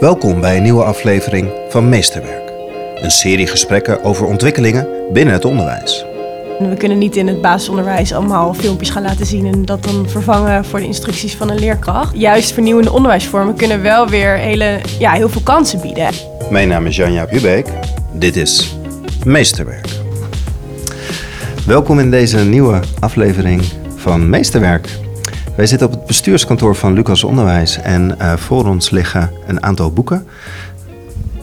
Welkom bij een nieuwe aflevering van Meesterwerk. Een serie gesprekken over ontwikkelingen binnen het onderwijs. We kunnen niet in het basisonderwijs allemaal filmpjes gaan laten zien en dat dan vervangen voor de instructies van een leerkracht. Juist vernieuwende onderwijsvormen kunnen wel weer hele, ja, heel veel kansen bieden. Mijn naam is Janja Hubeek. Dit is Meesterwerk. Welkom in deze nieuwe aflevering van Meesterwerk. Wij zitten op het bestuurskantoor van Lucas Onderwijs en uh, voor ons liggen een aantal boeken.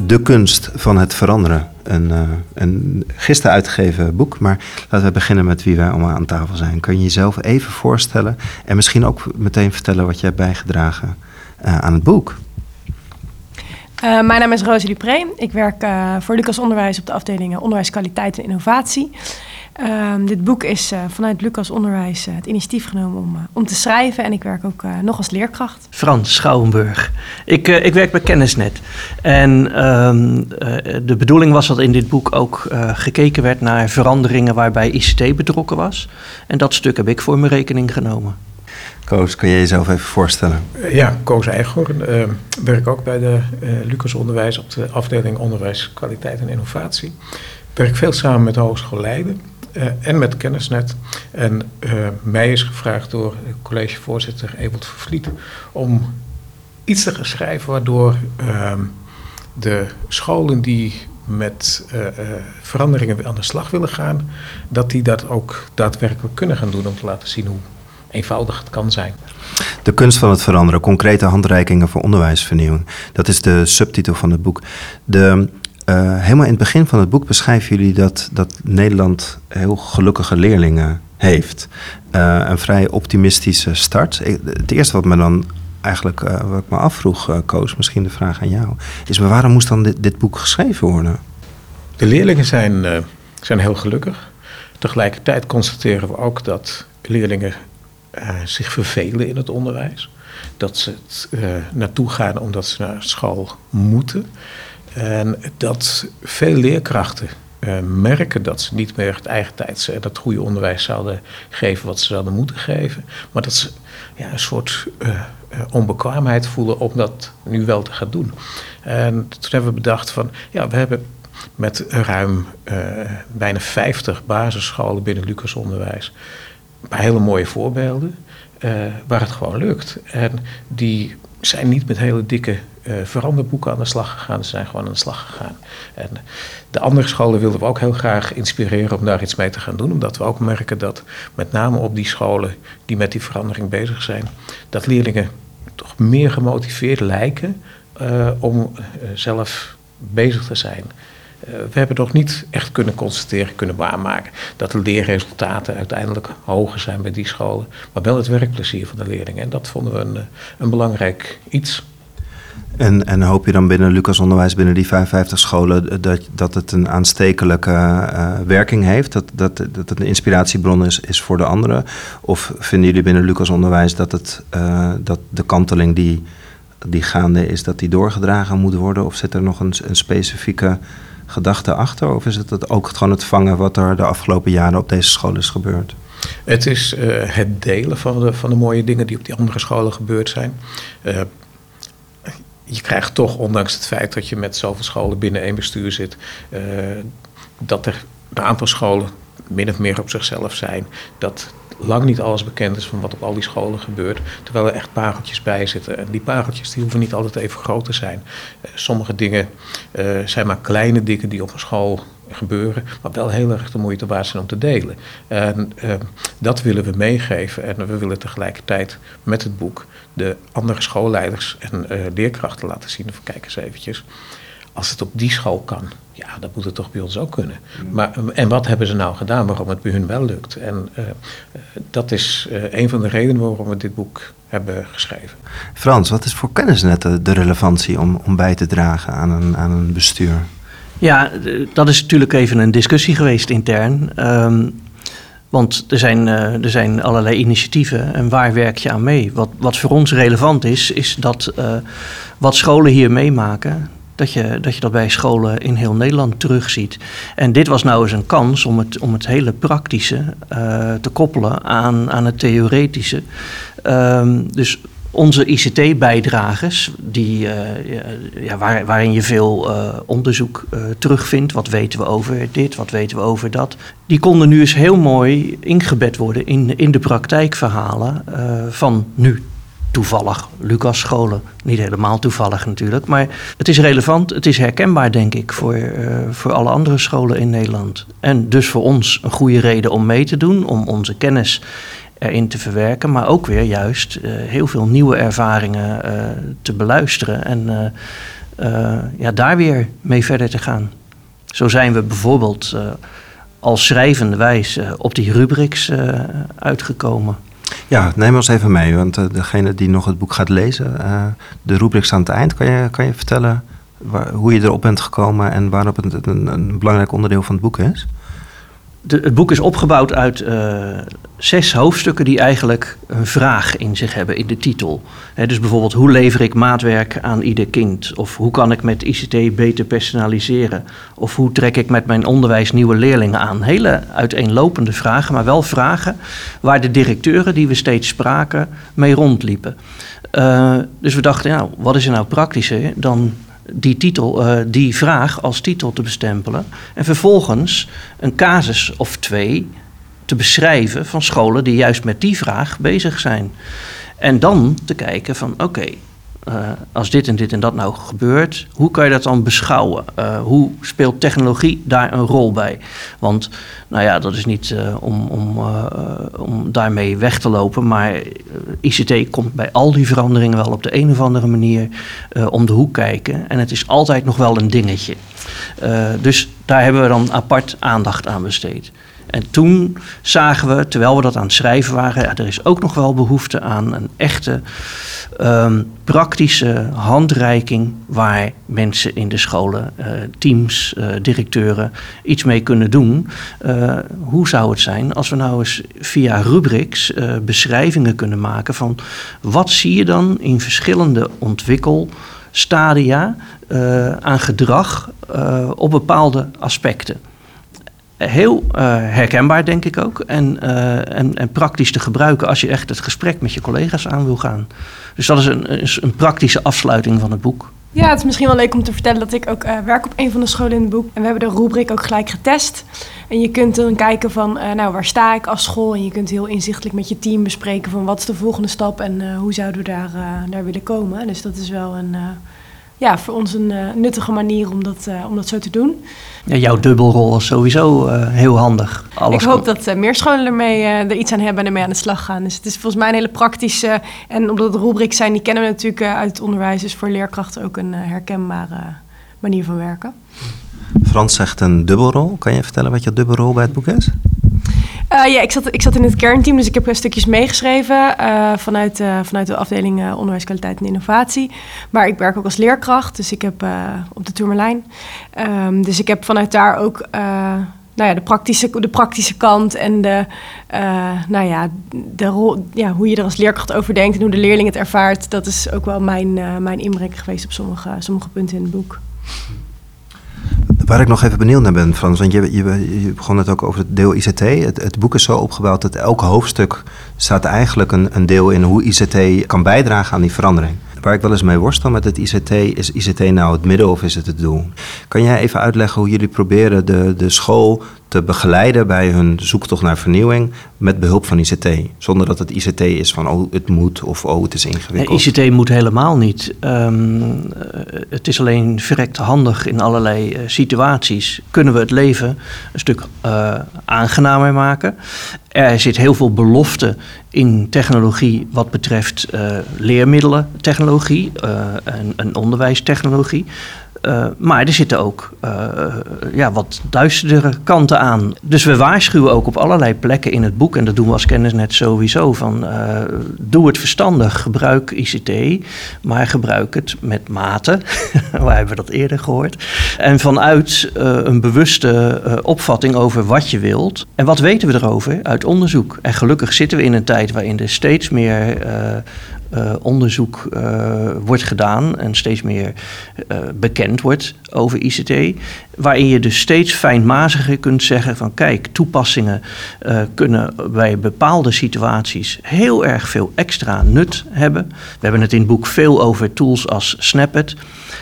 De kunst van het veranderen. Een, uh, een gisteren uitgegeven boek. Maar laten we beginnen met wie wij allemaal aan tafel zijn. Kun je jezelf even voorstellen en misschien ook meteen vertellen wat je hebt bijgedragen uh, aan het boek? Mijn naam is Rosie Dupré. Ik werk voor Lucas Onderwijs op de afdeling Onderwijskwaliteit en Innovatie. Uh, dit boek is uh, vanuit Lucas Onderwijs uh, het initiatief genomen om, om te schrijven. En ik werk ook nog als leerkracht. Frans Schouwenburg. Ik, ik werk bij Kennisnet. En ehm, de bedoeling was dat in dit boek ook gekeken werd naar veranderingen waarbij ICT betrokken was. En dat stuk heb ik voor mijn rekening genomen. Koos, kun je jezelf even voorstellen? Ja, Koos Eichhoorn. Uh, werk ook bij de uh, Lucas Onderwijs op de afdeling Onderwijs, Kwaliteit en Innovatie. Werk veel samen met de Hogeschool Leiden en met Kennisnet. En mij is gevraagd door collegevoorzitter Ewald Vervliet om iets te gaan schrijven waardoor ehm, de scholen die met veranderingen aan de slag willen gaan, dat die dat ook daadwerkelijk kunnen gaan doen om te laten zien hoe eenvoudig het kan zijn. De kunst van het veranderen, concrete handreikingen voor onderwijsvernieuwing. Dat is de subtitel van het boek. De, uh, helemaal in het begin van het boek beschrijven jullie dat, dat Nederland heel gelukkige leerlingen heeft. Uh, een vrij optimistische start. Het eerste wat me dan eigenlijk uh, wat ik me afvroeg, Koos, misschien de vraag aan jou, is maar waarom moest dan dit, boek geschreven worden? De leerlingen zijn, zijn heel gelukkig. Tegelijkertijd constateren we ook dat leerlingen zich vervelen in het onderwijs. Dat ze het naartoe gaan omdat ze naar school moeten. En dat veel leerkrachten uh, merken dat ze niet meer het eigen tijds en dat goede onderwijs zouden geven wat ze zouden moeten geven. Maar dat ze ja, een soort onbekwaamheid voelen om dat nu wel te gaan doen. En toen hebben we bedacht van ja, we hebben met ruim bijna 50 basisscholen binnen Lucas Onderwijs paar hele mooie voorbeelden uh, waar het gewoon lukt. En die zijn niet met hele dikke uh, veranderboeken aan de slag gegaan, ze zijn gewoon aan de slag gegaan. En de andere scholen wilden we ook heel graag inspireren om daar iets mee te gaan doen, omdat we ook merken dat met name op die scholen die met die verandering bezig zijn, dat leerlingen toch meer gemotiveerd lijken uh, om zelf bezig te zijn. Uh, we hebben nog niet echt kunnen constateren, kunnen waarmaken dat de leerresultaten uiteindelijk hoger zijn bij die scholen, maar wel het werkplezier van de leerlingen. En dat vonden we een, een belangrijk iets. En, en hoop je dan binnen Lucas Onderwijs, binnen die 55 scholen, dat, dat het een aanstekelijke uh, werking heeft? Dat, dat, dat het een inspiratiebron is, is voor de anderen? Of vinden jullie binnen Lucas Onderwijs dat, het, dat de kanteling die, die gaande is, dat die doorgedragen moet worden? Of zit er nog een, een specifieke gedachte achter? Of is het, ook gewoon het vangen wat er de afgelopen jaren op deze school is gebeurd? Het is uh, het delen van de, van de mooie dingen die op die andere scholen gebeurd zijn. Uh, je krijgt toch, ondanks het feit dat je met zoveel scholen binnen één bestuur zit, uh, dat er een aantal scholen min of meer op zichzelf zijn. Dat lang niet alles bekend is van wat op al die scholen gebeurt. Terwijl er echt pareltjes bij zitten. En die pareltjes die hoeven niet altijd even groot te zijn. Uh, sommige dingen uh, zijn maar kleine dingen die op een school gebeuren, maar wel heel erg de moeite waard zijn om te delen. En uh, dat willen we meegeven. En we willen tegelijkertijd met het boek de andere schoolleiders en leerkrachten laten zien. Kijk eens eventjes als het op die school kan, ja, dat moet het toch bij ons ook kunnen. Maar, en wat hebben ze nou gedaan waarom het bij hun wel lukt? En uh, dat is uh, een van de redenen waarom we dit boek hebben geschreven. Frans, wat is voor kennisnetten de relevantie om, om bij te dragen aan een, aan een bestuur? Ja, dat is natuurlijk even een discussie geweest intern. Um, want er zijn, uh, er zijn allerlei initiatieven en waar werk je aan mee? Wat, wat voor ons relevant is, is dat wat scholen hier meemaken, dat je, dat je bij scholen in heel Nederland terugziet. En dit was nou eens een kans om het, om het hele praktische uh, te koppelen aan, aan het theoretische. Um, dus onze ICT-bijdragers, die, eh, ja, waar, waarin je veel eh, onderzoek terugvindt. Wat weten we over dit, wat weten we over dat. Die konden nu eens heel mooi ingebed worden in, in de praktijkverhalen van nu toevallig Lucas scholen. Niet helemaal toevallig natuurlijk, maar het is relevant, het is herkenbaar denk ik voor, voor alle andere scholen in Nederland. En dus voor ons een goede reden om mee te doen, om onze kennis erin te verwerken, maar ook weer juist uh, heel veel nieuwe ervaringen uh, te beluisteren en ja, daar weer mee verder te gaan. Zo zijn we bijvoorbeeld als schrijvende wijs op die rubrics uitgekomen. Ja, neem ons even mee, want degene die nog het boek gaat lezen, de rubrics aan het eind, kan je, kan je vertellen waar, hoe je erop bent gekomen en waarop het een, een belangrijk onderdeel van het boek is? Het boek is opgebouwd uit uh, zes hoofdstukken die eigenlijk een vraag in zich hebben in de titel. dus bijvoorbeeld hoe lever ik maatwerk aan ieder kind? Of hoe kan ik met ICT beter personaliseren? Of hoe trek ik met mijn onderwijs nieuwe leerlingen aan? Hele uiteenlopende vragen, maar wel vragen waar de directeuren die we steeds spraken mee rondliepen. Uh, dus we dachten, wat is er nou praktischer dan die, titel, uh, die vraag als titel te bestempelen. En vervolgens een casus of twee te beschrijven van scholen die juist met die vraag bezig zijn. En dan te kijken van oké, uh, als dit en dit en dat nou gebeurt, hoe kan je dat dan beschouwen? Uh, hoe speelt technologie daar een rol bij? Want, nou ja, dat is niet uh, om, om, om daarmee weg te lopen, maar ICT komt bij al die veranderingen wel op de een of andere manier om de hoek kijken. En het is altijd nog wel een dingetje. dus daar hebben we dan apart aandacht aan besteed. En toen zagen we, terwijl we dat aan het schrijven waren, ja, er is ook nog wel behoefte aan een echte um, praktische handreiking waar mensen in de scholen, uh, teams, uh, directeuren iets mee kunnen doen. Uh, hoe zou het zijn als we nou eens via rubrics beschrijvingen kunnen maken van wat zie je dan in verschillende ontwikkelstadia aan gedrag op bepaalde aspecten? Heel uh, herkenbaar, denk ik ook. En, uh, en, en, praktisch te gebruiken als je echt het gesprek met je collega's aan wil gaan. Dus dat is een, een praktische afsluiting van het boek. Ja, het is misschien wel leuk om te vertellen dat ik ook uh, werk op een van de scholen in het boek. En we hebben de rubriek ook gelijk getest. En je kunt dan kijken van, nou, waar sta ik als school? En je kunt heel inzichtelijk met je team bespreken van, wat is de volgende stap? En hoe zouden we daar, daar willen komen? Dus dat is wel een, ja, voor ons een nuttige manier om dat, om dat zo te doen. Ja, jouw dubbelrol is sowieso uh, heel handig. Alles ik hoop dat uh, meer scholen ermee, uh, er iets aan hebben en ermee aan de slag gaan. Dus het is volgens mij een hele praktische... En omdat het rubrics zijn, die kennen we natuurlijk uit het onderwijs... dus voor leerkrachten ook een herkenbare manier van werken. Frans zegt een dubbelrol. Kan je vertellen wat je dubbelrol bij het boek is? Uh, ja, ik zat, ik zat in het kernteam, dus ik heb stukjes meegeschreven uh, vanuit, uh, vanuit de afdeling Onderwijs, Kwaliteit en Innovatie. Maar ik werk ook als leerkracht, dus ik heb op de Tourmalijn. Um, dus ik heb vanuit daar ook nou ja, de, praktische, de praktische kant en de, nou ja, de rol, ja, hoe je er als leerkracht over denkt en hoe de leerling het ervaart. Dat is ook wel mijn, mijn inbreng geweest op sommige, sommige punten in het boek. Waar ik nog even benieuwd naar ben, Frans, want je, je, je begon het ook over het deel ICT. Het, het, boek is zo opgebouwd dat elk hoofdstuk staat eigenlijk een, een deel in hoe ICT kan bijdragen aan die verandering. Waar ik wel eens mee worstel met het ICT, is ICT nou het middel of is het het doel? Kan jij even uitleggen hoe jullie proberen de, de school te begeleiden bij hun zoektocht naar vernieuwing met behulp van ICT. Zonder dat het ICT is van oh het moet of oh het is ingewikkeld. ICT moet helemaal niet. Um, het is alleen verrekt handig in allerlei uh, situaties. Kunnen we het leven een stuk uh, aangenamer maken. Er zit heel veel belofte in technologie wat betreft uh, leermiddelentechnologie en, en onderwijstechnologie. Uh, maar er zitten ook uh, ja, wat duisterdere kanten aan. Dus we waarschuwen ook op allerlei plekken in het boek, en dat doen we als kennisnet sowieso, van uh, doe het verstandig, gebruik ICT, maar gebruik het met mate. Waar hebben dat eerder gehoord? En vanuit een bewuste opvatting over wat je wilt. En wat weten we erover uit onderzoek? En gelukkig zitten we in een tijd waarin er steeds meer uh, onderzoek uh, wordt gedaan en steeds meer uh, bekend wordt over ICT. Waarin je dus steeds fijnmaziger kunt zeggen van kijk, toepassingen kunnen bij bepaalde situaties heel erg veel extra nut hebben. We hebben het in het boek veel over tools als Snapit,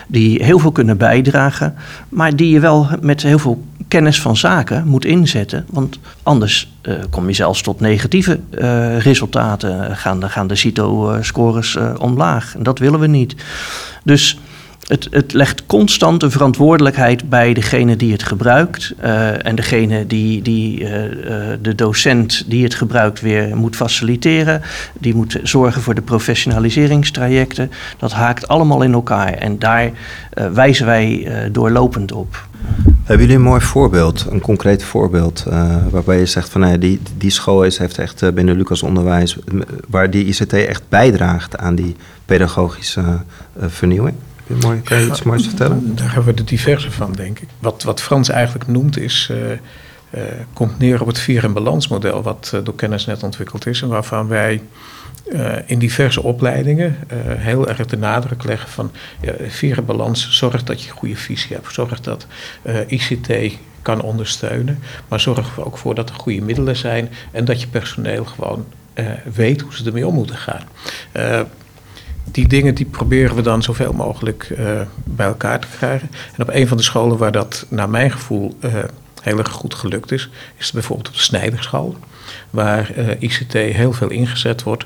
die heel veel kunnen bijdragen, maar die je wel met heel veel kennis van zaken moet inzetten. Want anders uh, kom je zelfs tot negatieve uh, resultaten. Gaan, gaan de CITO-scores omlaag. En dat willen we niet. Dus het, het, legt constant een verantwoordelijkheid bij degene die het gebruikt. en degene die, die de docent die het gebruikt weer moet faciliteren. Die moet zorgen voor de professionaliseringstrajecten. Dat haakt allemaal in elkaar. En daar wijzen wij doorlopend op. Hebben jullie een mooi voorbeeld, een concreet voorbeeld, waarbij je zegt van nou ja, die, die school is, heeft echt binnen Lucas Onderwijs, waar die ICT echt bijdraagt aan die pedagogische vernieuwing? Mooi, kan je iets moois vertellen? Daar hebben we de diverse van, denk ik. Wat, wat Frans eigenlijk noemt is, komt neer op het vier- en balansmodel, wat door kennis net ontwikkeld is en waarvan wij uh, in diverse opleidingen uh, heel erg de nadruk leggen van vier balans. Zorg dat je een goede visie hebt. Zorg dat uh, ICT kan ondersteunen. Maar zorg er ook voor dat er goede middelen zijn en dat je personeel gewoon weet hoe ze ermee om moeten gaan. Die dingen die proberen we dan zoveel mogelijk bij elkaar te krijgen. En op een van de scholen waar dat naar mijn gevoel heel erg goed gelukt is, is bijvoorbeeld op de Snijderschool waar uh, ICT heel veel ingezet wordt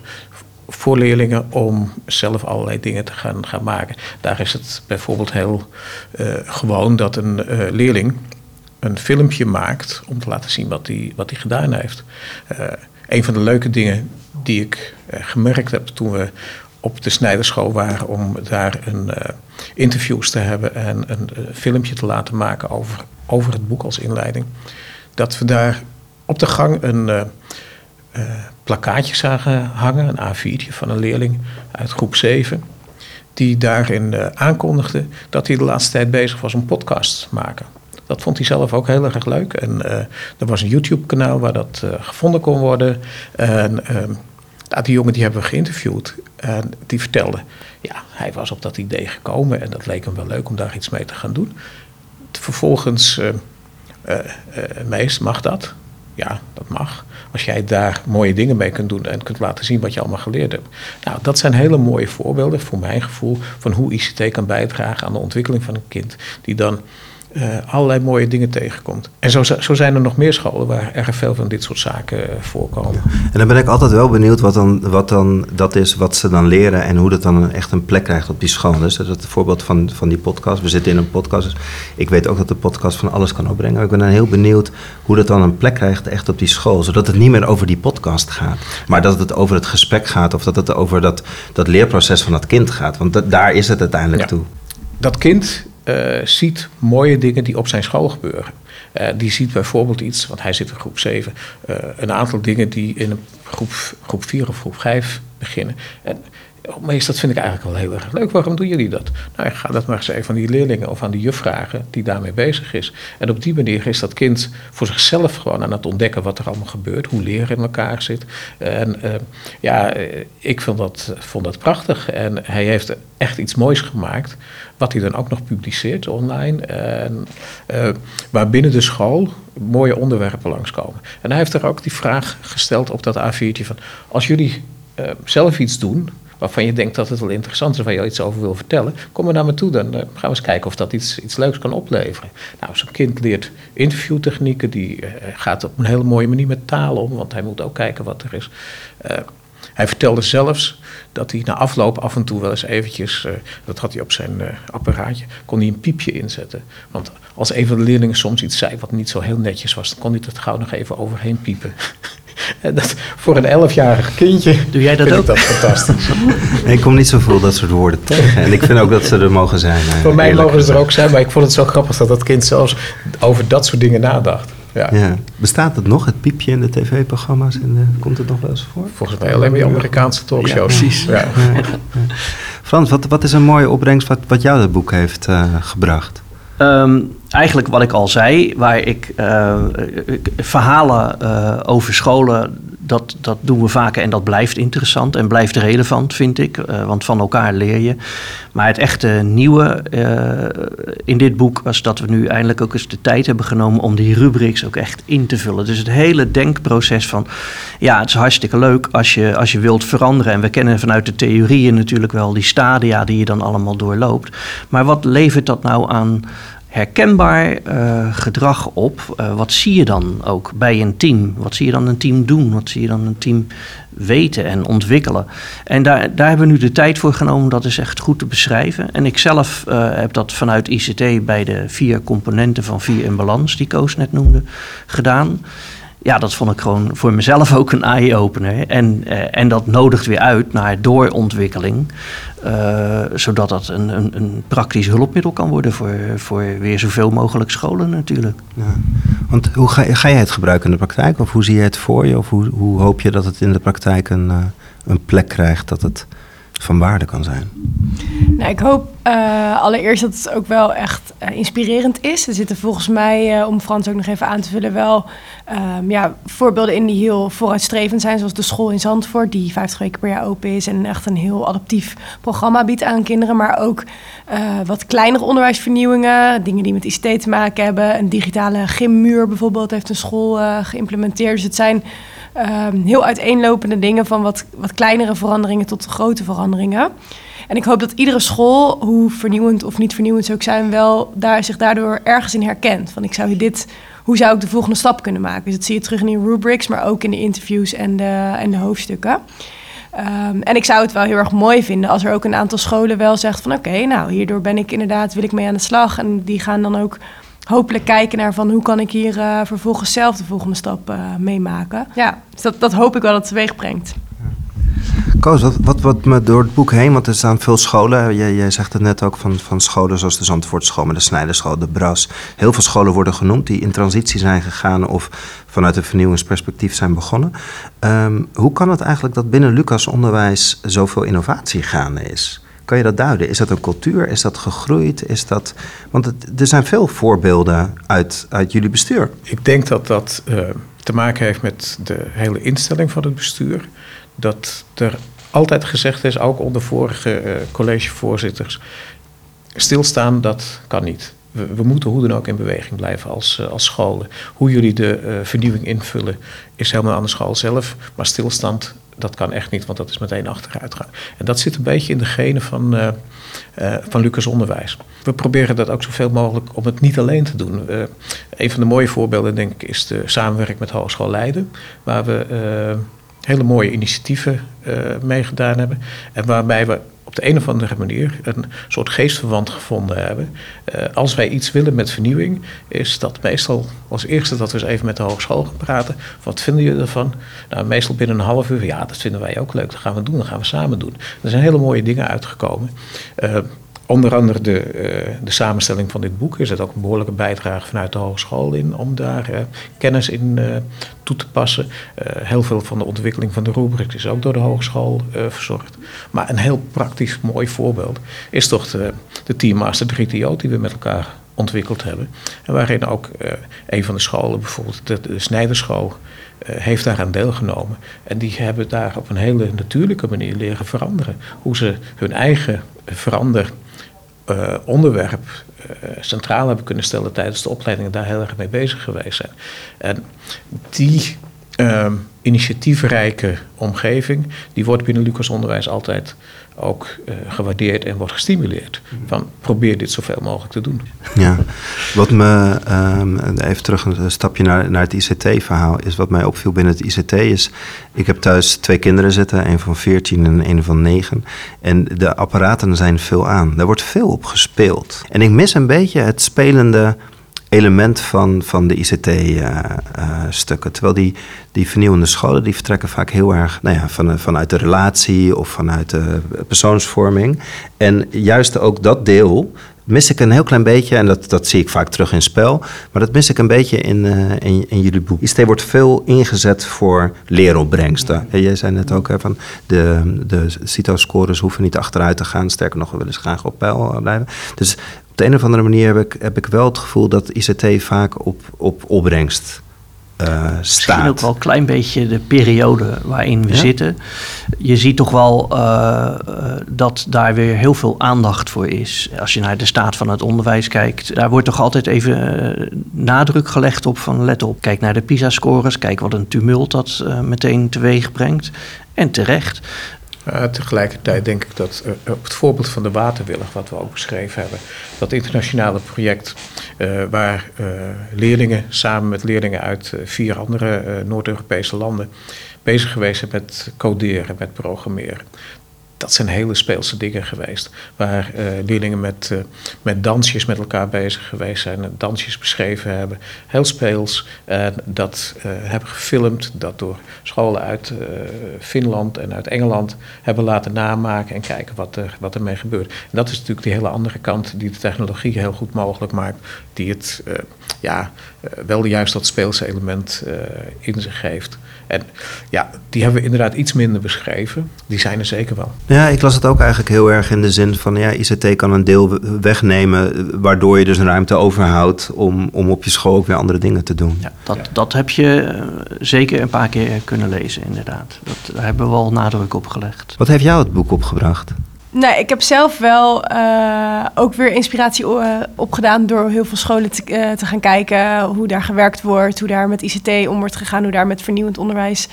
voor leerlingen om zelf allerlei dingen te gaan, gaan maken. Daar is het bijvoorbeeld heel gewoon dat een leerling een filmpje maakt om te laten zien wat hij wat gedaan heeft. een van de leuke dingen die ik gemerkt heb toen we op de Snijderschool waren om daar een interviews te hebben en een filmpje te laten maken over, over het boek als inleiding. Dat we daar op de gang een uh, plakkaatje zagen hangen, een A4'tje van een leerling uit groep 7. Die daarin aankondigde dat hij de laatste tijd bezig was om podcasts te maken. Dat vond hij zelf ook heel erg leuk. En er was een YouTube-kanaal waar dat gevonden kon worden. En ehm, nou, die jongen die hebben we geïnterviewd. En die vertelde, ja, hij was op dat idee gekomen en dat leek hem wel leuk om daar iets mee te gaan doen. Vervolgens, meest mag dat? Ja, dat mag. Als jij daar mooie dingen mee kunt doen en kunt laten zien wat je allemaal geleerd hebt. Nou, dat zijn hele mooie voorbeelden, voor mijn gevoel, van hoe ICT kan bijdragen aan de ontwikkeling van een kind. Die dan uh, allerlei mooie dingen tegenkomt. En zo, zo zijn er nog meer scholen waar erg veel van dit soort zaken uh, voorkomen. En dan ben ik altijd wel benieuwd wat dan, wat dan dat is wat ze dan leren en hoe dat dan echt een plek krijgt op die school. Dus dat is het voorbeeld van, van die podcast. We zitten in een podcast. Dus ik weet ook dat de podcast van alles kan opbrengen. Ik ben dan heel benieuwd hoe dat dan een plek krijgt echt op die school. Zodat het niet meer over die podcast gaat. Maar dat het over het gesprek gaat of dat het over dat, dat leerproces van dat kind gaat. Want dat, daar is het uiteindelijk ja. toe. Dat kind uh, ziet mooie dingen die op zijn school gebeuren. Uh, die ziet bijvoorbeeld iets, want hij zit in groep 7, uh, een aantal dingen die in een groep, groep 4 of groep 5 beginnen. En meest dat vind ik eigenlijk wel heel erg leuk. Waarom doen jullie dat? Nou, ga dat maar eens even aan die leerlingen of aan die juf vragen die daarmee bezig is. En op die manier is dat kind voor zichzelf gewoon aan het ontdekken wat er allemaal gebeurt, hoe leren in elkaar zit. En uh, ja, ik vond dat, vond dat prachtig. En hij heeft echt iets moois gemaakt, wat hij dan ook nog publiceert online. En, uh, waar binnen de school mooie onderwerpen langskomen. En hij heeft er ook die vraag gesteld op dat A4'tje van... als jullie zelf iets doen waarvan je denkt dat het wel interessant is, waar je iets over wil vertellen, kom maar naar me toe. Dan uh, gaan we eens kijken of dat iets, iets leuks kan opleveren. Nou, zo'n kind leert interviewtechnieken, die uh, gaat op een hele mooie manier met taal om, want hij moet ook kijken wat er is. Uh, hij vertelde zelfs dat hij na afloop af en toe wel eens eventjes, dat had hij op zijn apparaatje, kon hij een piepje inzetten. Want als een van de leerlingen soms iets zei wat niet zo heel netjes was, dan kon hij het gauw nog even overheen piepen. En dat, voor een elfjarig kindje Doe jij dat vind ook? ik dat fantastisch. Ik kom niet zoveel dat soort woorden tegen. En ik vind ook dat ze er mogen zijn. eh, Voor mij mogen ze er ook zijn, maar ik vond het zo grappig dat dat kind zelfs over dat soort dingen nadacht. Ja. Ja. Bestaat het nog, het piepje in de tv-programma's? En, eh, komt het nog wel eens voor? Volgens mij alleen die Amerikaanse talkshows. Ja, precies. Ja. Ja. Frans, wat, wat is een mooie opbrengst wat, wat jou dat boek heeft eh, gebracht? Um, eigenlijk wat ik al zei, waar ik uh, verhalen uh, over scholen dat, dat doen we vaker en dat blijft interessant en blijft relevant, vind ik. Uh, want van elkaar leer je. Maar het echte nieuwe in dit boek was dat we nu eindelijk ook eens de tijd hebben genomen om die rubrics ook echt in te vullen. Dus het hele denkproces van, ja, het is hartstikke leuk als je, als je wilt veranderen. En we kennen vanuit de theorieën natuurlijk wel die stadia die je dan allemaal doorloopt. Maar wat levert dat nou aan herkenbaar uh, gedrag op. Uh, wat zie je dan ook bij een team? Wat zie je dan een team doen? Wat zie je dan een team weten en ontwikkelen? En daar, daar hebben we nu de tijd voor genomen dat is echt goed te beschrijven. En ik zelf uh, heb dat vanuit ICT bij de vier componenten van vier in balans, die Koos net noemde, gedaan ja, dat vond ik gewoon voor mezelf ook een eye-opener. En, uh, en dat nodigt weer uit naar doorontwikkeling. Uh, zodat dat een, een, een, praktisch hulpmiddel kan worden voor, voor weer zoveel mogelijk scholen natuurlijk. Ja. Want hoe ga, ga jij het gebruiken in de praktijk? Of hoe zie je het voor je? Of hoe, hoe hoop je dat het in de praktijk een, uh, een plek krijgt dat het van waarde kan zijn? Nou, ik hoop uh, allereerst dat het ook wel echt uh, inspirerend is. Er zitten volgens mij, uh, om Frans ook nog even aan te vullen, wel um, ja, voorbeelden in die heel vooruitstrevend zijn. Zoals de school in Zandvoort, die 50 weken per jaar open is en echt een heel adaptief programma biedt aan kinderen. Maar ook wat kleinere onderwijsvernieuwingen, dingen die met ICT te maken hebben. Een digitale gymmuur bijvoorbeeld heeft een school geïmplementeerd. Dus het zijn um, heel uiteenlopende dingen van wat, wat kleinere veranderingen tot grote veranderingen. En ik hoop dat iedere school, hoe vernieuwend of niet vernieuwend ze ook zijn, wel daar, zich daardoor ergens in herkent. Van ik zou dit, hoe zou ik de volgende stap kunnen maken? Dus dat zie je terug in die rubrics, maar ook in de interviews en de, en de hoofdstukken. Um, en ik zou het wel heel erg mooi vinden als er ook een aantal scholen wel zegt van oké, nou hierdoor ben ik inderdaad, wil ik mee aan de slag. En die gaan dan ook hopelijk kijken naar van hoe kan ik hier uh, vervolgens zelf de volgende stap uh, meemaken. Ja, dus dat, dat hoop ik wel dat het teweeg brengt. Koos, wat, wat, wat me door het boek heen, want er staan veel scholen. Jij, jij zegt het net ook van, van scholen zoals de Zandvoortschool, maar de Snijderschool, de Bras. Heel veel scholen worden genoemd die in transitie zijn gegaan of vanuit een vernieuwingsperspectief zijn begonnen. Um, hoe kan het eigenlijk dat binnen Lucas onderwijs zoveel innovatie gaande is? Kan je dat duiden? Is dat een cultuur? Is dat gegroeid? Is dat... Want er zijn veel voorbeelden uit, uit jullie bestuur. Ik denk dat dat uh, te maken heeft met de hele instelling van het bestuur. Dat er altijd gezegd is, ook onder vorige uh, collegevoorzitters... stilstaan, dat kan niet. We, moeten hoe dan ook in beweging blijven als, uh, als scholen. Hoe jullie de vernieuwing invullen is helemaal aan de school zelf. Maar stilstand dat kan echt niet, want dat is meteen achteruit gaan. En dat zit een beetje in de genen van, uh, van Lucas Onderwijs. We proberen dat ook zoveel mogelijk om het niet alleen te doen. Uh, een van de mooie voorbeelden, denk ik, is de samenwerking met Hogeschool Leiden, waar we hele mooie initiatieven meegedaan hebben. En waarbij we op de een of andere manier een soort geestverwant gevonden hebben. Uh, als wij iets willen met vernieuwing, is dat meestal als eerste dat we eens even met de hogeschool gaan praten. Wat vinden jullie ervan? Nou, meestal binnen een half uur, ja, dat vinden wij ook leuk. Dat gaan we doen, dat gaan we samen doen. Er zijn hele mooie dingen uitgekomen. Onder andere de, uh, de samenstelling van dit boek is het ook een behoorlijke bijdrage vanuit de hogeschool in om daar uh, kennis in uh, toe te passen. heel veel van de ontwikkeling van de rubric is ook door de hogeschool verzorgd. Maar een heel praktisch mooi voorbeeld is toch de, de Teammaster 3TO die we met elkaar ontwikkeld hebben. En waarin ook een van de scholen, bijvoorbeeld de, de Snijderschool, heeft daaraan deelgenomen. En die hebben daar op een hele natuurlijke manier leren veranderen. Hoe ze hun eigen verander uh, onderwerp uh, centraal hebben kunnen stellen tijdens de opleidingen, daar heel erg mee bezig geweest zijn. En die uh, initiatiefrijke omgeving, die wordt binnen Lucas Onderwijs altijd ook uh, gewaardeerd en wordt gestimuleerd. Van probeer dit zoveel mogelijk te doen. Ja, wat me, um, even terug een stapje naar, naar het ICT-verhaal, is wat mij opviel binnen het ICT is, ik heb thuis twee kinderen zitten, een van 14 en een van 9. En de apparaten zijn veel aan. Daar wordt veel op gespeeld. En ik mis een beetje het spelende element van, van de ICT-stukken. Uh, uh, Terwijl die, die vernieuwende scholen die vertrekken vaak heel erg nou ja, van, vanuit de relatie of vanuit de persoonsvorming. En juist ook dat deel mis ik een heel klein beetje, en dat, dat zie ik vaak terug in spel, maar dat mis ik een beetje in, uh, in, in, jullie boek. ICT wordt veel ingezet voor leeropbrengsten. Ja, jij zei net ook hè, van de, de CITO-scores hoeven niet achteruit te gaan, sterker nog, we willen ze graag op peil blijven. Dus op de een of andere manier heb ik, heb ik wel het gevoel dat ICT vaak op, op opbrengst uh, Misschien ook wel een klein beetje de periode waarin we zitten. Je ziet toch wel uh, dat daar weer heel veel aandacht voor is. Als je naar de staat van het onderwijs kijkt, daar wordt toch altijd even nadruk gelegd op van let op. Kijk naar de PISA-scores, kijk wat een tumult dat meteen teweeg brengt. En terecht. Uh, tegelijkertijd denk ik dat uh, op het voorbeeld van de waterwillig, wat we ook beschreven hebben, dat internationale project uh, waar leerlingen samen met leerlingen uit vier andere Noord-Europese landen bezig geweest zijn met coderen, met programmeren dat zijn hele speelse dingen geweest. Waar uh, leerlingen met, uh, met dansjes met elkaar bezig geweest zijn. Dansjes beschreven hebben. Heel speels. En dat uh, hebben gefilmd. Dat door scholen uit Finland en uit Engeland hebben laten namaken. En kijken wat er, wat ermee gebeurt. En dat is natuurlijk die hele andere kant die de technologie heel goed mogelijk maakt. Die het ja, wel juist dat speelse element in zich heeft. En ja, die hebben we inderdaad iets minder beschreven. Die zijn er zeker wel. Ja, ik las het ook eigenlijk heel erg in de zin van... ja, ICT kan een deel wegnemen... waardoor je dus een ruimte overhoudt... om, om op je school ook weer andere dingen te doen. Ja, dat, dat heb je eh, zeker een paar keer kunnen lezen, inderdaad. Dat, daar hebben we al nadruk op gelegd. Wat heeft jou het boek opgebracht? Nee, ik heb zelf wel uh, ook weer inspiratie uh, opgedaan door heel veel scholen te, uh, te, gaan kijken hoe daar gewerkt wordt, hoe daar met ICT om wordt gegaan, hoe daar met vernieuwend onderwijs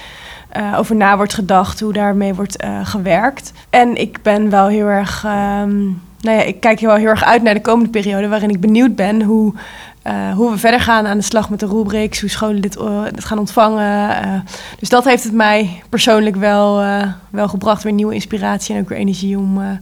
over na wordt gedacht, hoe daarmee wordt gewerkt. En ik ben wel heel erg, um, nou ja, ik kijk wel heel erg uit naar de komende periode waarin ik benieuwd ben hoe uh, hoe we verder gaan aan de slag met de rubrics, hoe scholen dit, dit gaan ontvangen. Uh, dus dat heeft het mij persoonlijk wel, wel gebracht, weer nieuwe inspiratie en ook weer energie om,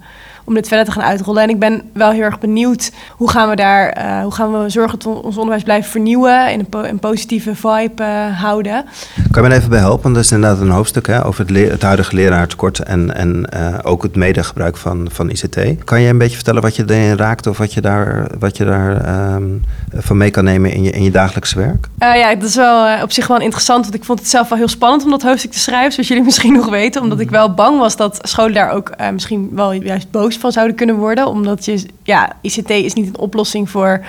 om dit verder te gaan uitrollen. En ik ben wel heel erg benieuwd hoe gaan we daar, uh, hoe gaan we zorgen dat ons onderwijs blijven vernieuwen, in een, po een positieve vibe uh, houden. Kan je me even bij helpen? Dat is inderdaad een hoofdstuk hè, over het, het huidige leraartekort en, en uh, ook het medegebruik van, van ICT. Kan je een beetje vertellen wat je erin raakt of wat je daar, wat je daar um, van mee kan nemen in je, in je dagelijkse werk? ja, dat is wel op zich wel interessant, want ik vond het zelf wel heel spannend om dat hoofdstuk te schrijven, zoals jullie misschien nog weten, omdat ik wel bang was dat scholen daar ook misschien wel juist boos van zouden kunnen worden. Omdat je, ja, ICT is niet een oplossing voor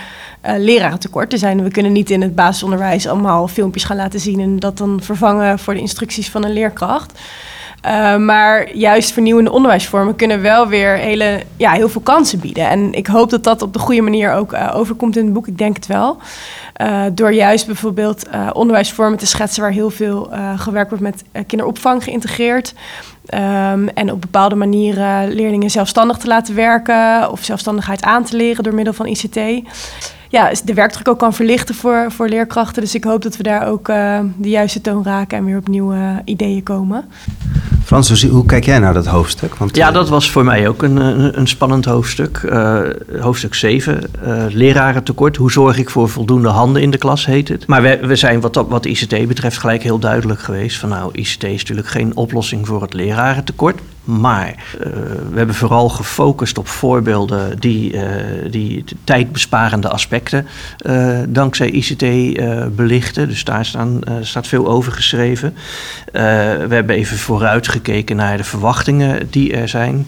uh, lerarentekort. Er zijn, we kunnen niet in het basisonderwijs allemaal filmpjes gaan laten zien en dat dan vervangen voor de instructies van een leerkracht. Uh, maar juist vernieuwende onderwijsvormen kunnen wel weer hele, ja, heel veel kansen bieden. En ik hoop dat dat op de goede manier ook uh, overkomt in het boek. Ik denk het wel. Door juist bijvoorbeeld onderwijsvormen te schetsen waar heel veel gewerkt wordt met kinderopvang geïntegreerd. Um, en op bepaalde manieren leerlingen zelfstandig te laten werken of zelfstandigheid aan te leren door middel van ICT. Ja, de werkdruk ook kan verlichten voor, voor leerkrachten. Dus ik hoop dat we daar ook uh, de juiste toon raken en weer op nieuwe ideeën komen. Frans, hoe kijk jij naar dat hoofdstuk? Want, ja, dat was voor mij ook een, een, een spannend hoofdstuk. Uh, hoofdstuk 7, uh, lerarentekort. Hoe zorg ik voor voldoende handen in de klas, heet het. Maar we, we zijn wat, wat ICT betreft gelijk heel duidelijk geweest. Van nou, ICT is natuurlijk geen oplossing voor het lerarentekort. Maar uh, we hebben vooral gefocust op voorbeelden die, uh, die tijdbesparende aspecten uh, dankzij ICT belichten. Dus daar staan, staat veel over geschreven. we hebben even vooruitgekeken naar de verwachtingen die er zijn.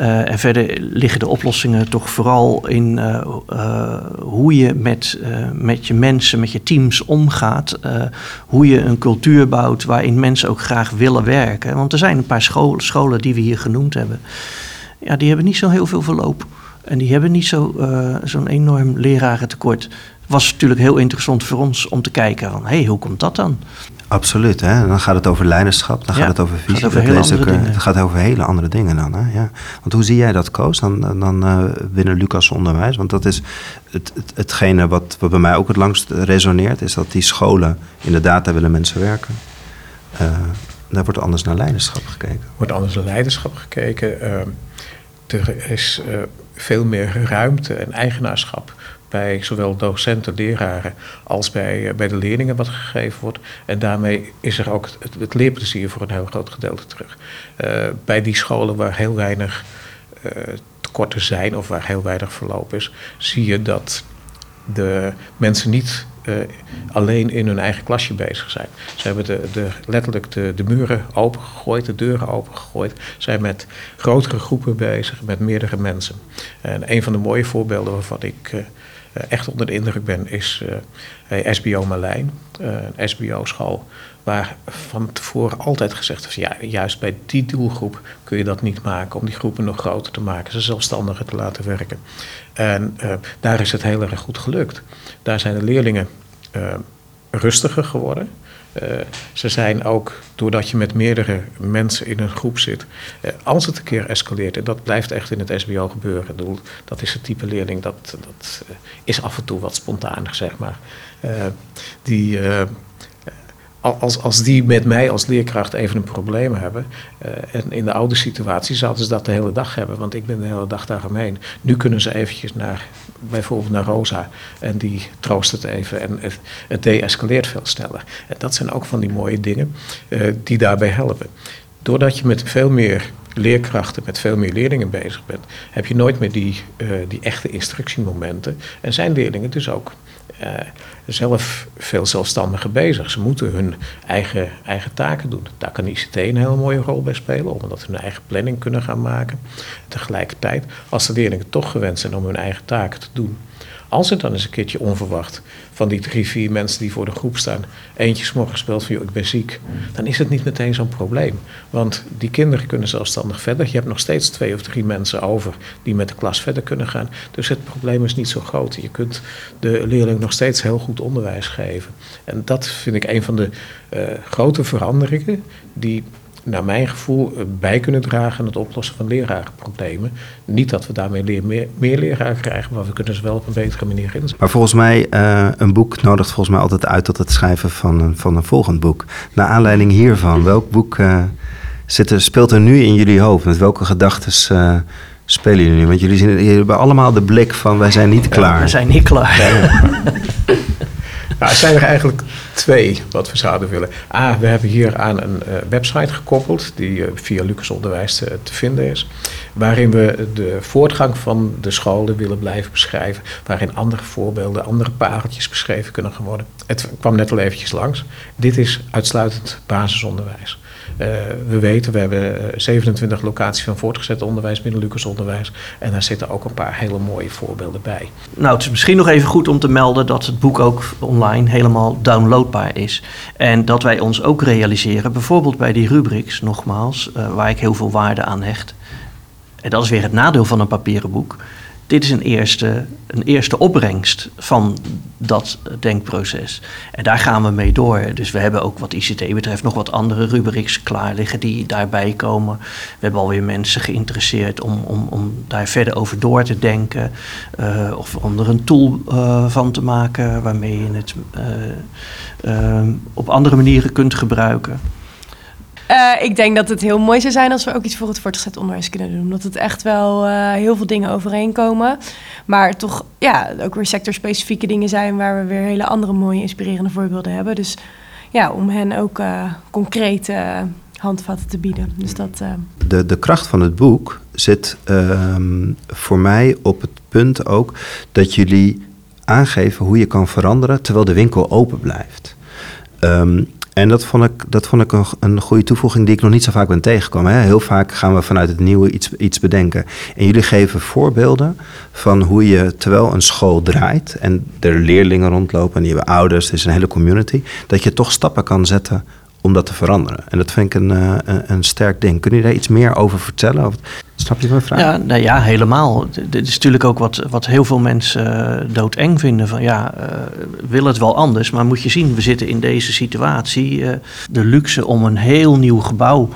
Uh, en verder liggen de oplossingen toch vooral in uh, uh, hoe je met, met je mensen, met je teams omgaat. hoe je een cultuur bouwt waarin mensen ook graag willen werken. Want er zijn een paar scholen, scholen die we hier genoemd hebben. Ja, die hebben niet zo heel veel verloop. En die hebben niet zo'n zo enorm lerarentekort. Het was natuurlijk heel interessant voor ons om te kijken van... hé, hey, hoe komt dat dan? Absoluut, hè? dan gaat het over leiderschap, dan ja, gaat het over visie. Gaat over dat ook, het gaat over hele andere dingen dan. Hè? Ja. Want hoe zie jij dat, Koos, dan, dan uh, binnen Lucas Onderwijs? Want dat is het, het, hetgene wat, wat bij mij ook het langst resoneert... is dat die scholen, inderdaad, daar willen mensen werken. Uh, daar wordt anders naar leiderschap gekeken. Er wordt anders naar leiderschap gekeken. Uh, er is veel meer ruimte en eigenaarschap bij zowel docenten, leraren als bij, eh, bij de leerlingen wat gegeven wordt. En daarmee is er ook het, leerplezier voor een heel groot gedeelte terug. Uh, bij die scholen waar heel weinig uh, tekorten zijn of waar heel weinig verloop is, zie je dat de mensen niet alleen in hun eigen klasje bezig zijn. Ze hebben de, de, letterlijk de, de muren opengegooid, de deuren opengegooid. Zijn met grotere groepen bezig, met meerdere mensen. En een van de mooie voorbeelden waarvan ik echt onder de indruk ben, is SBO Marlijn, een SBO-school waar van tevoren altijd gezegd is, ja, juist bij die doelgroep kun je dat niet maken, om die groepen nog groter te maken, ze zelfstandiger te laten werken. En daar is het heel erg goed gelukt. Daar zijn de leerlingen rustiger geworden. Uh, ze zijn ook, doordat je met meerdere mensen in een groep zit, uh, als het een keer escaleert, en dat blijft echt in het SBO gebeuren, bedoel, dat is het type leerling, dat, dat uh, is af en toe wat spontaner, zeg maar. die als, als die met mij als leerkracht even een probleem hebben. Uh, en in de oude situatie zouden ze dat de hele dag hebben, want ik ben de hele dag daaromheen. Nu kunnen ze eventjes naar, bijvoorbeeld naar Rosa, en die troost het even en het, het deescaleert veel sneller. En dat zijn ook van die mooie dingen uh, die daarbij helpen. Doordat je met veel meer leerkrachten, met veel meer leerlingen bezig bent, heb je nooit meer die, uh, die echte instructiemomenten. En zijn leerlingen dus ook uh, zelf veel zelfstandiger bezig. Ze moeten hun eigen, eigen taken doen. Daar kan ICT een hele mooie rol bij spelen, omdat ze hun eigen planning kunnen gaan maken. Tegelijkertijd, als de leerlingen toch gewend zijn om hun eigen taken te doen, als het dan eens een keertje onverwacht van die drie, vier mensen die voor de groep staan, eentje s'morgens speelt van, joh, ik ben ziek, dan is het niet meteen zo'n probleem. Want die kinderen kunnen zelfstandig verder. Je hebt nog steeds twee of drie mensen over die met de klas verder kunnen gaan. Dus het probleem is niet zo groot. Je kunt de leerling nog steeds heel goed onderwijs geven. En dat vind ik een van de uh, grote veranderingen die naar mijn gevoel eh, bij kunnen dragen aan het oplossen van lerarenproblemen. Niet dat we daarmee leer, meer, meer leraren krijgen, maar we kunnen ze wel op een betere manier inzetten. Maar volgens mij, uh, een boek nodigt volgens mij altijd uit tot het schrijven van een, van een volgend boek. Naar aanleiding hiervan, welk boek uh, zit er, speelt er nu in jullie hoofd? Met welke gedachten spelen jullie nu? Want jullie, zien, jullie hebben allemaal de blik van wij zijn niet klaar. Ja, we zijn niet klaar. Nou, er zijn er eigenlijk twee wat we zouden willen. A, we hebben hier aan een uh, website gekoppeld die uh, via Lucas Onderwijs uh, te vinden is. Waarin we de voortgang van de scholen willen blijven beschrijven. Waarin andere voorbeelden, andere pareltjes beschreven kunnen worden. Het kwam net al eventjes langs. Dit is uitsluitend basisonderwijs. Uh, we weten, we hebben 27 locaties van voortgezet onderwijs binnen Lucas Onderwijs. En daar zitten ook een paar hele mooie voorbeelden bij. Nou, het is misschien nog even goed om te melden dat het boek ook online helemaal downloadbaar is. En dat wij ons ook realiseren, bijvoorbeeld bij die rubrics, nogmaals, uh, waar ik heel veel waarde aan hecht. En dat is weer het nadeel van een papieren boek dit is een eerste, een eerste opbrengst van dat denkproces. En daar gaan we mee door. Dus we hebben ook wat ICT betreft nog wat andere rubrics klaar liggen die daarbij komen. We hebben alweer mensen geïnteresseerd om, om, om daar verder over door te denken. Uh, of om er een tool uh, van te maken waarmee je het uh, op andere manieren kunt gebruiken. Uh, ik denk dat het heel mooi zou zijn als we ook iets voor het voortgezet onderwijs kunnen doen. Omdat het echt wel uh, heel veel dingen overeenkomen. Maar toch ja, ook weer sectorspecifieke dingen zijn waar we weer hele andere mooie inspirerende voorbeelden hebben. Dus ja, om hen ook uh, concrete handvatten te bieden. Dus dat, de, de kracht van het boek zit ehm, voor mij op het punt ook dat jullie aangeven hoe je kan veranderen terwijl de winkel open blijft. Um, en dat vond ik, dat vond ik een, een goede toevoeging die ik nog niet zo vaak ben tegengekomen. Hè. Heel vaak gaan we vanuit het nieuwe iets, iets bedenken. En jullie geven voorbeelden van hoe je, terwijl een school draait en er leerlingen rondlopen en die hebben ouders, het is een hele community, dat je toch stappen kan zetten om dat te veranderen. En dat vind ik een, uh, een sterk ding. Kun je daar iets meer over vertellen? Snap je mijn vraag? Ja, nou ja, helemaal. Dit is natuurlijk ook wat, wat heel veel mensen uh, doodeng vinden. Van ja, uh, wil het wel anders. Maar moet je zien, we zitten in deze situatie. de luxe om een heel nieuw gebouw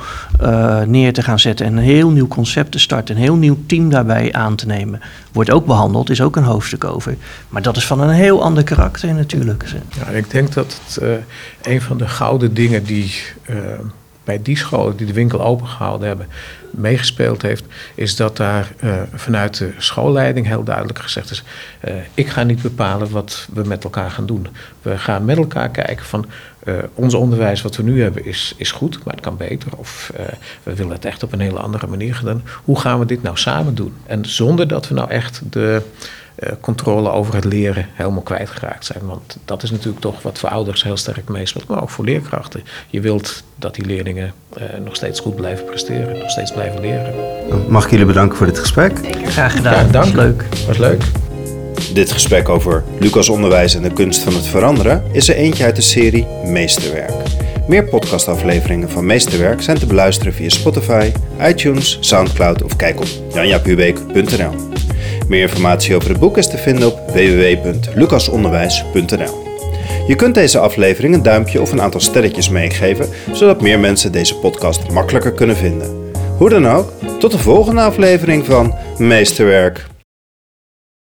neer te gaan zetten. En een heel nieuw concept te starten. Een heel nieuw team daarbij aan te nemen. Wordt ook behandeld, is ook een hoofdstuk over. Maar dat is van een heel ander karakter natuurlijk. Ja, ik denk dat het een van de gouden dingen die uh, bij die scholen die de winkel opengehouden hebben meegespeeld heeft, is dat daar uh, vanuit de schoolleiding heel duidelijk gezegd is: uh, ik ga niet bepalen wat we met elkaar gaan doen. We gaan met elkaar kijken van uh, ons onderwijs wat we nu hebben is, is goed, maar het kan beter. Of we willen het echt op een hele andere manier gedaan. Hoe gaan we dit nou samen doen? En zonder dat we nou echt de controle over het leren helemaal kwijtgeraakt zijn. Want dat is natuurlijk toch wat voor ouders heel sterk meespeelt, maar ook voor leerkrachten. Je wilt dat die leerlingen uh, nog steeds goed blijven presteren, nog steeds blijven leren. Mag ik jullie bedanken voor dit gesprek? Zeker. Graag gedaan. Dank. Was leuk. Was leuk. Dit gesprek over Lucas Onderwijs en de kunst van het veranderen is er eentje uit de serie Meesterwerk. Meer podcastafleveringen van Meesterwerk zijn te beluisteren via Spotify, iTunes, Soundcloud of kijk op janjapubeek.nl. Meer informatie over het boek is te vinden op www.lucasonderwijs.nl. Je kunt deze aflevering een duimpje of een aantal sterretjes meegeven, zodat meer mensen deze podcast makkelijker kunnen vinden. Hoe dan ook, tot de volgende aflevering van Meesterwerk.